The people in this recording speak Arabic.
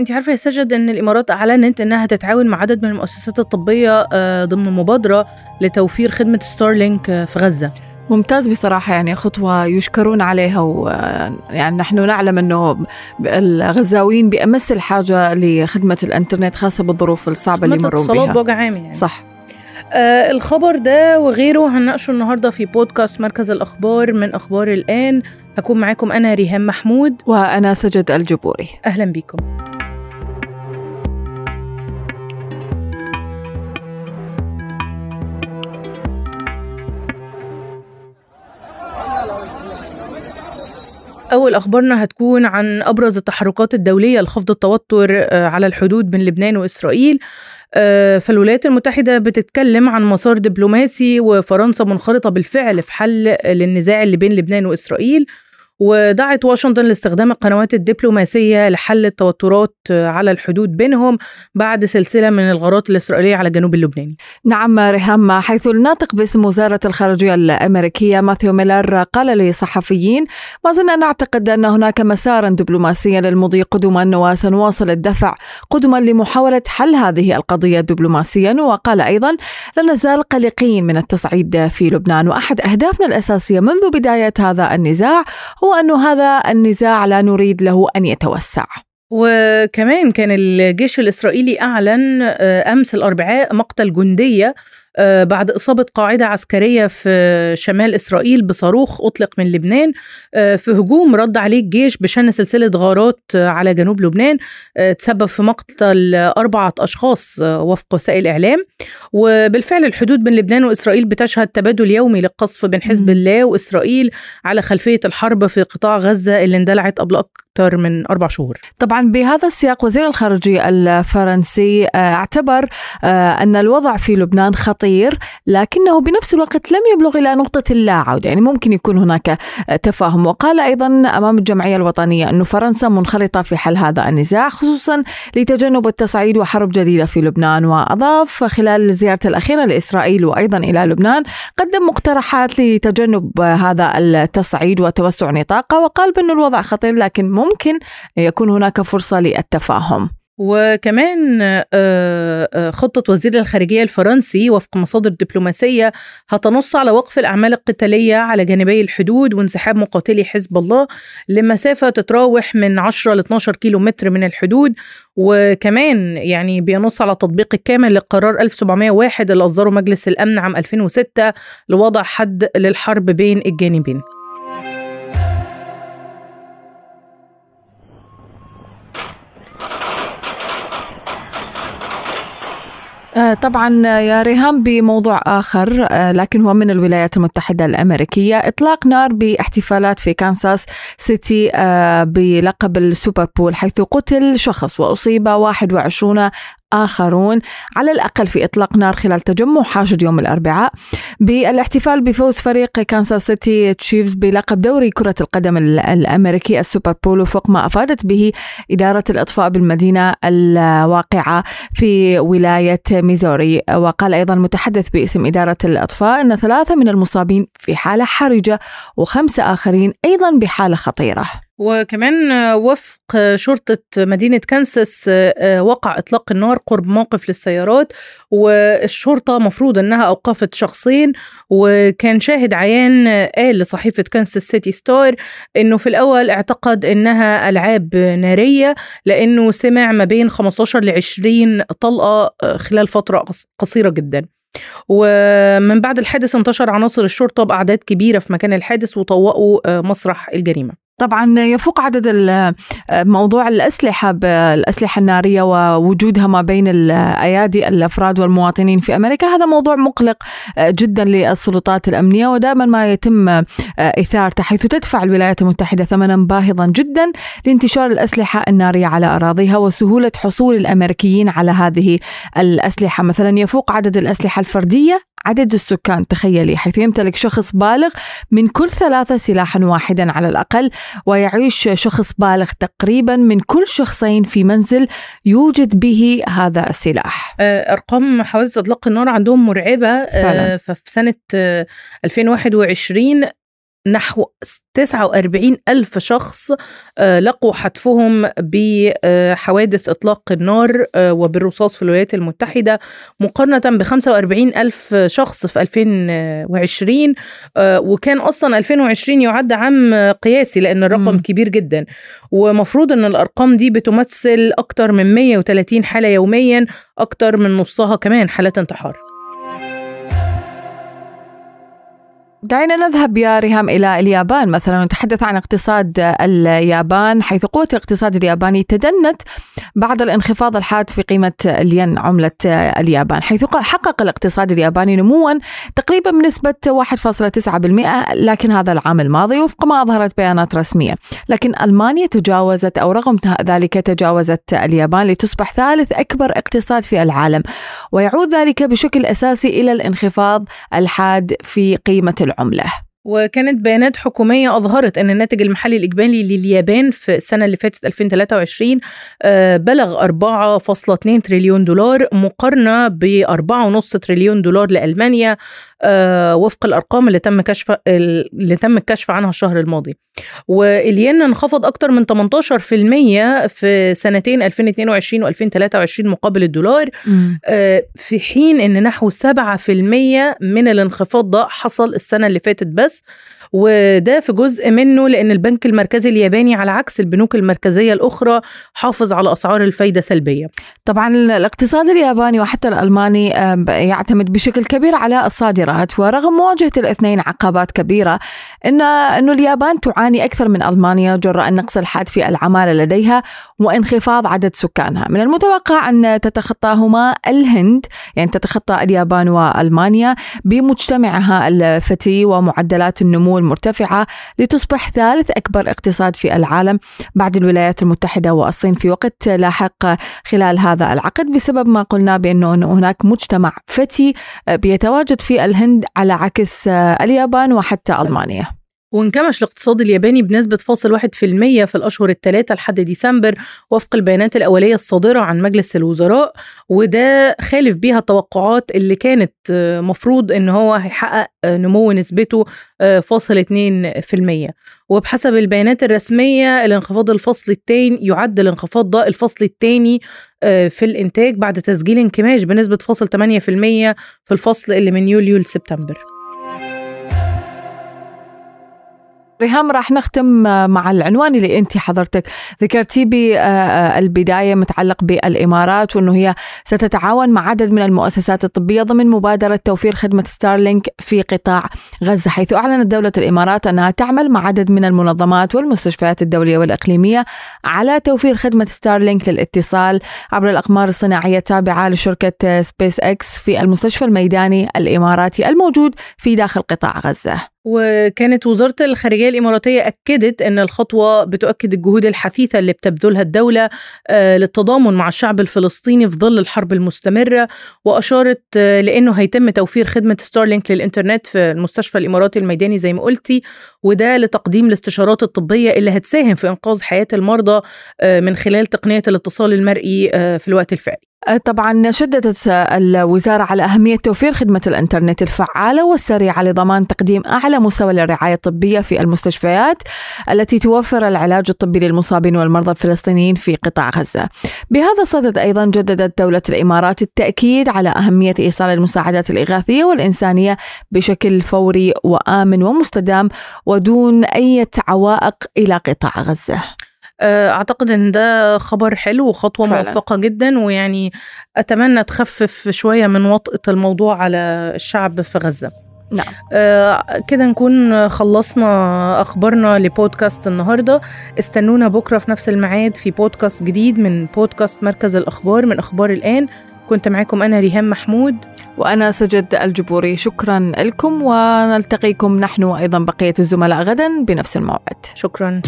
انت عارفة يا سجد إن الإمارات أعلنت إنها تتعاون مع عدد من المؤسسات الطبية آه، ضمن مبادرة لتوفير خدمة ستارلينك آه، في غزة. ممتاز بصراحة يعني خطوة يشكرون عليها ويعني نحن نعلم أنه الغزاويين بأمس الحاجة لخدمة الإنترنت خاصة بالظروف الصعبة اللي يمرون بها بوجه عام يعني. صح. آه الخبر ده وغيره هنناقشه النهارده في بودكاست مركز الأخبار من أخبار الآن. هكون معاكم أنا ريهام محمود. وأنا سجد الجبوري. أهلا بكم. أول أخبارنا هتكون عن أبرز التحركات الدولية لخفض التوتر آه، على الحدود بين لبنان وإسرائيل. آه، فالولايات المتحدة بتتكلم عن مسار دبلوماسي وفرنسا منخرطة بالفعل في حل للنزاع اللي بين لبنان وإسرائيل. ودعت واشنطن لاستخدام القنوات الدبلوماسية لحل التوترات على الحدود بينهم بعد سلسلة من الغارات الإسرائيلية على الجنوب اللبناني. نعم ريهام حيث الناطق باسم وزارة الخارجية الأمريكية ماثيو ميلر قال لصحفيين ما زلنا نعتقد أن هناك مسارا دبلوماسيا للمضي قدما وسنواصل الدفع قدما لمحاولة حل هذه القضية دبلوماسيا وقال أيضا لا نزال قلقين من التصعيد في لبنان وأحد أهدافنا الأساسية منذ بداية هذا النزاع هو هو أن هذا النزاع لا نريد له أن يتوسع. وكمان كان الجيش الإسرائيلي أعلن آه، أمس الأربعاء مقتل جندية بعد إصابة قاعدة عسكرية في شمال إسرائيل بصاروخ أطلق من لبنان آه، في هجوم رد عليه الجيش بشن سلسلة غارات على جنوب لبنان تسبب في مقتل أربعة أشخاص وفق وسائل الإعلام وبالفعل الحدود بين لبنان وإسرائيل بتشهد تبادل يومي للقصف بين حزب الله وإسرائيل على خلفية الحرب في قطاع غزة اللي اندلعت قبل أكثر من أربع شهور. طبعا بهذا السياق وزير الخارجية الفرنسي آه، اعتبر آه، أن الوضع في لبنان خطير. لكنه بنفس الوقت لم يبلغ إلى نقطة اللا عودة يعني ممكن يكون هناك آه، تفاهم. وقال أيضا أمام الجمعية الوطنية أن فرنسا منخرطة في حل هذا النزاع خصوصا لتجنب التصعيد وحرب جديدة في لبنان. وأضاف خلال زيارته الأخيرة لإسرائيل وأيضا إلى لبنان قدم مقترحات لتجنب هذا التصعيد وتوسع نطاقه وقال بأن الوضع خطير لكن ممكن يكون هناك فرصة للتفاهم. وكمان آه، آه، خطة وزير الخارجية الفرنسي وفق مصادر دبلوماسية هتنص على وقف الأعمال القتالية على جانبي الحدود وانسحاب مقاتلي حزب الله لمسافة تتراوح من 10 ل 12 كيلو متر من الحدود. وكمان يعني بينص على التطبيق الكامل لقرار 1701 اللي أصدره مجلس الأمن عام 2006 لوضع حد للحرب بين الجانبين. طبعا يا ريهام بموضوع آخر آه، لكن هو من الولايات المتحدة الأمريكية. إطلاق نار باحتفالات في كانساس سيتي آه، بلقب السوبر بول حيث قتل شخص وأصيب 21 آخرون. على الأقل في إطلاق نار خلال تجمع حاشد يوم الأربعاء. بالاحتفال بفوز فريق كانساس سيتي تشيفز بلقب دوري كرة القدم الأمريكي السوبر بول وفق ما أفادت به إدارة الإطفاء بالمدينة الواقعة في ولاية ميزوري. وقال أيضا متحدث باسم إدارة الإطفاء أن ثلاثة من المصابين في حالة حرجة وخمسة آخرين أيضا بحالة خطيرة. وكمان وفق شرطة مدينة كانساس آه، وقع إطلاق النار قرب موقف للسيارات والشرطة مفروض أنها أوقفت شخصين وكان شاهد عيان قال لصحيفة كانساس سيتي ستار أنه في الأول اعتقد أنها ألعاب نارية لأنه سمع ما بين 15 ل 20 طلقة آه، خلال فترة قصيرة جدا. ومن بعد الحادث انتشر عناصر الشرطة بأعداد كبيرة في مكان الحادث وطوقوا آه، مسرح الجريمة. طبعا يفوق عدد موضوع الأسلحة بالأسلحة النارية ووجودها ما بين الأيادي الأفراد والمواطنين في أمريكا. هذا موضوع مقلق جدا للسلطات الأمنية ودائما ما يتم إثارته حيث تدفع الولايات المتحدة ثمنا باهظا جدا لانتشار الأسلحة النارية على أراضيها وسهولة حصول الأمريكيين على هذه الأسلحة. مثلا يفوق عدد الأسلحة الفردية عدد السكان تخيلي. حيث يمتلك شخص بالغ من كل ثلاثة سلاحا واحدا على الأقل ويعيش شخص بالغ تقريبا من كل شخصين في منزل يوجد به هذا السلاح. آه، أرقام حوادث إطلاق النار عندهم مرعبة. آه، فعلا. ففي سنة 2021 نحو 49 ألف شخص آه، لقوا حتفهم بحوادث إطلاق النار آه، وبالرصاص في الولايات المتحدة. مقارنة ب 45 ألف شخص في 2020 آه، وكان أصلا 2020 يعد عام قياسي لأن الرقم م. كبير جدا. ومفروض أن الأرقام دي بتمثل أكتر من 130 حالة يوميا أكتر من نصها كمان حالات انتحار. دعينا نذهب يا ريهام إلى اليابان مثلا نتحدث عن اقتصاد اليابان حيث قوة الاقتصاد الياباني تدنت بعد الانخفاض الحاد في قيمة الين عملة اليابان حيث حقق الاقتصاد الياباني نموا تقريبا بنسبة 1.9% لكن هذا العام الماضي وفق ما أظهرت بيانات رسمية. لكن ألمانيا تجاوزت أو رغم ذلك تجاوزت اليابان لتصبح ثالث أكبر اقتصاد في العالم ويعود ذلك بشكل أساسي إلى الانخفاض الحاد في قيمة skulle amle. وكانت بيانات حكومية أظهرت أن الناتج المحلي الإجمالي لليابان في السنة اللي فاتت 2023 آه، بلغ 4.2 تريليون دولار مقارنة ب 4.5 تريليون دولار لألمانيا آه، وفق الأرقام اللي تم كشف اللي تم الكشف عنها الشهر الماضي. والين انخفض أكثر من 18% في سنتين 2022 و2023 مقابل الدولار آه، في حين أن نحو 7% من الانخفاض ده حصل السنة اللي فاتت بس. years وده في جزء منه لأن البنك المركزي الياباني على عكس البنوك المركزية الأخرى حافظ على أسعار الفايدة سلبية. طبعا الاقتصاد الياباني وحتى الألماني يعتمد بشكل كبير على الصادرات ورغم مواجهة الاثنين عقبات كبيرة إن أنه اليابان تعاني أكثر من ألمانيا جراء النقص الحاد في العمالة لديها وانخفاض عدد سكانها. من المتوقع أن تتخطاهما الهند يعني تتخطى اليابان وألمانيا بمجتمعها الفتي ومعدلات النمو المرتفعة لتصبح ثالث أكبر اقتصاد في العالم بعد الولايات المتحدة والصين في وقت لاحق خلال هذا العقد بسبب ما قلنا بأنه هناك مجتمع فتي بيتواجد في الهند على عكس اليابان وحتى ألمانيا. وانكمش الاقتصاد الياباني بنسبة فاصل واحد في المية في الأشهر الثلاثة لحد ديسمبر وفق البيانات الأولية الصادرة عن مجلس الوزراء وده خالف بيها التوقعات اللي كانت مفروض إن هو هيحقق نمو نسبته فاصل اتنين في المية. وبحسب البيانات الرسمية الانخفاض الفصل الثاني يعد الانخفاض ده الفصل الثاني في الإنتاج بعد تسجيل انكماش بنسبة فاصل 8% في الفصل اللي من يوليو لسبتمبر. ريهام راح نختم مع العنوان اللي انت حضرتك ذكرتيه بالبدايه متعلق بالإمارات وإنه هي ستتعاون مع عدد من المؤسسات الطبية ضمن مبادرة توفير خدمة ستارلينك في قطاع غزة حيث أعلنت دولة الإمارات أنها تعمل مع عدد من المنظمات والمستشفيات الدولية والإقليمية على توفير خدمة ستارلينك للاتصال عبر الأقمار الصناعية التابعة لشركة سبيس إكس في المستشفى الميداني الإماراتي الموجود في داخل قطاع غزة. وكانت وزارة الخارجية الإماراتية أكدت أن الخطوة بتؤكد الجهود الحثيثة اللي بتبذلها الدولة آه، للتضامن مع الشعب الفلسطيني في ظل الحرب المستمرة وأشارت آه، لأنه هيتم توفير خدمة ستارلينك للإنترنت في المستشفى الإماراتي الميداني زي ما قلتي وده لتقديم الاستشارات الطبية اللي هتساهم في إنقاذ حياة المرضى آه، من خلال تقنية الاتصال المرئي في الوقت الفعلي. طبعا شددت الوزارة على أهمية توفير خدمة الإنترنت الفعالة والسريعة لضمان تقديم أعلى مستوى للرعاية الطبية في المستشفيات التي توفر العلاج الطبي للمصابين والمرضى الفلسطينيين في قطاع غزة. بهذا الصدد أيضا جددت دولة الإمارات التأكيد على أهمية إيصال المساعدات الإغاثية والإنسانية بشكل فوري وآمن ومستدام ودون أي عوائق إلى قطاع غزة. آه، أعتقد إن ده خبر حلو وخطوة فعلا. موفقة جدا ويعني أتمنى تخفف شوية من وطأة الموضوع على الشعب في غزة. نعم. آه كده نكون خلصنا أخبارنا لبودكاست النهارده. استنونا بكرة في نفس الميعاد في بودكاست جديد من بودكاست مركز الأخبار من أخبار الآن. كنت معاكم أنا ريهام محمود. وأنا سجد الجبوري. شكرا لكم ونلتقيكم نحن وأيضا بقية الزملاء غدا بنفس الموعد. شكرا.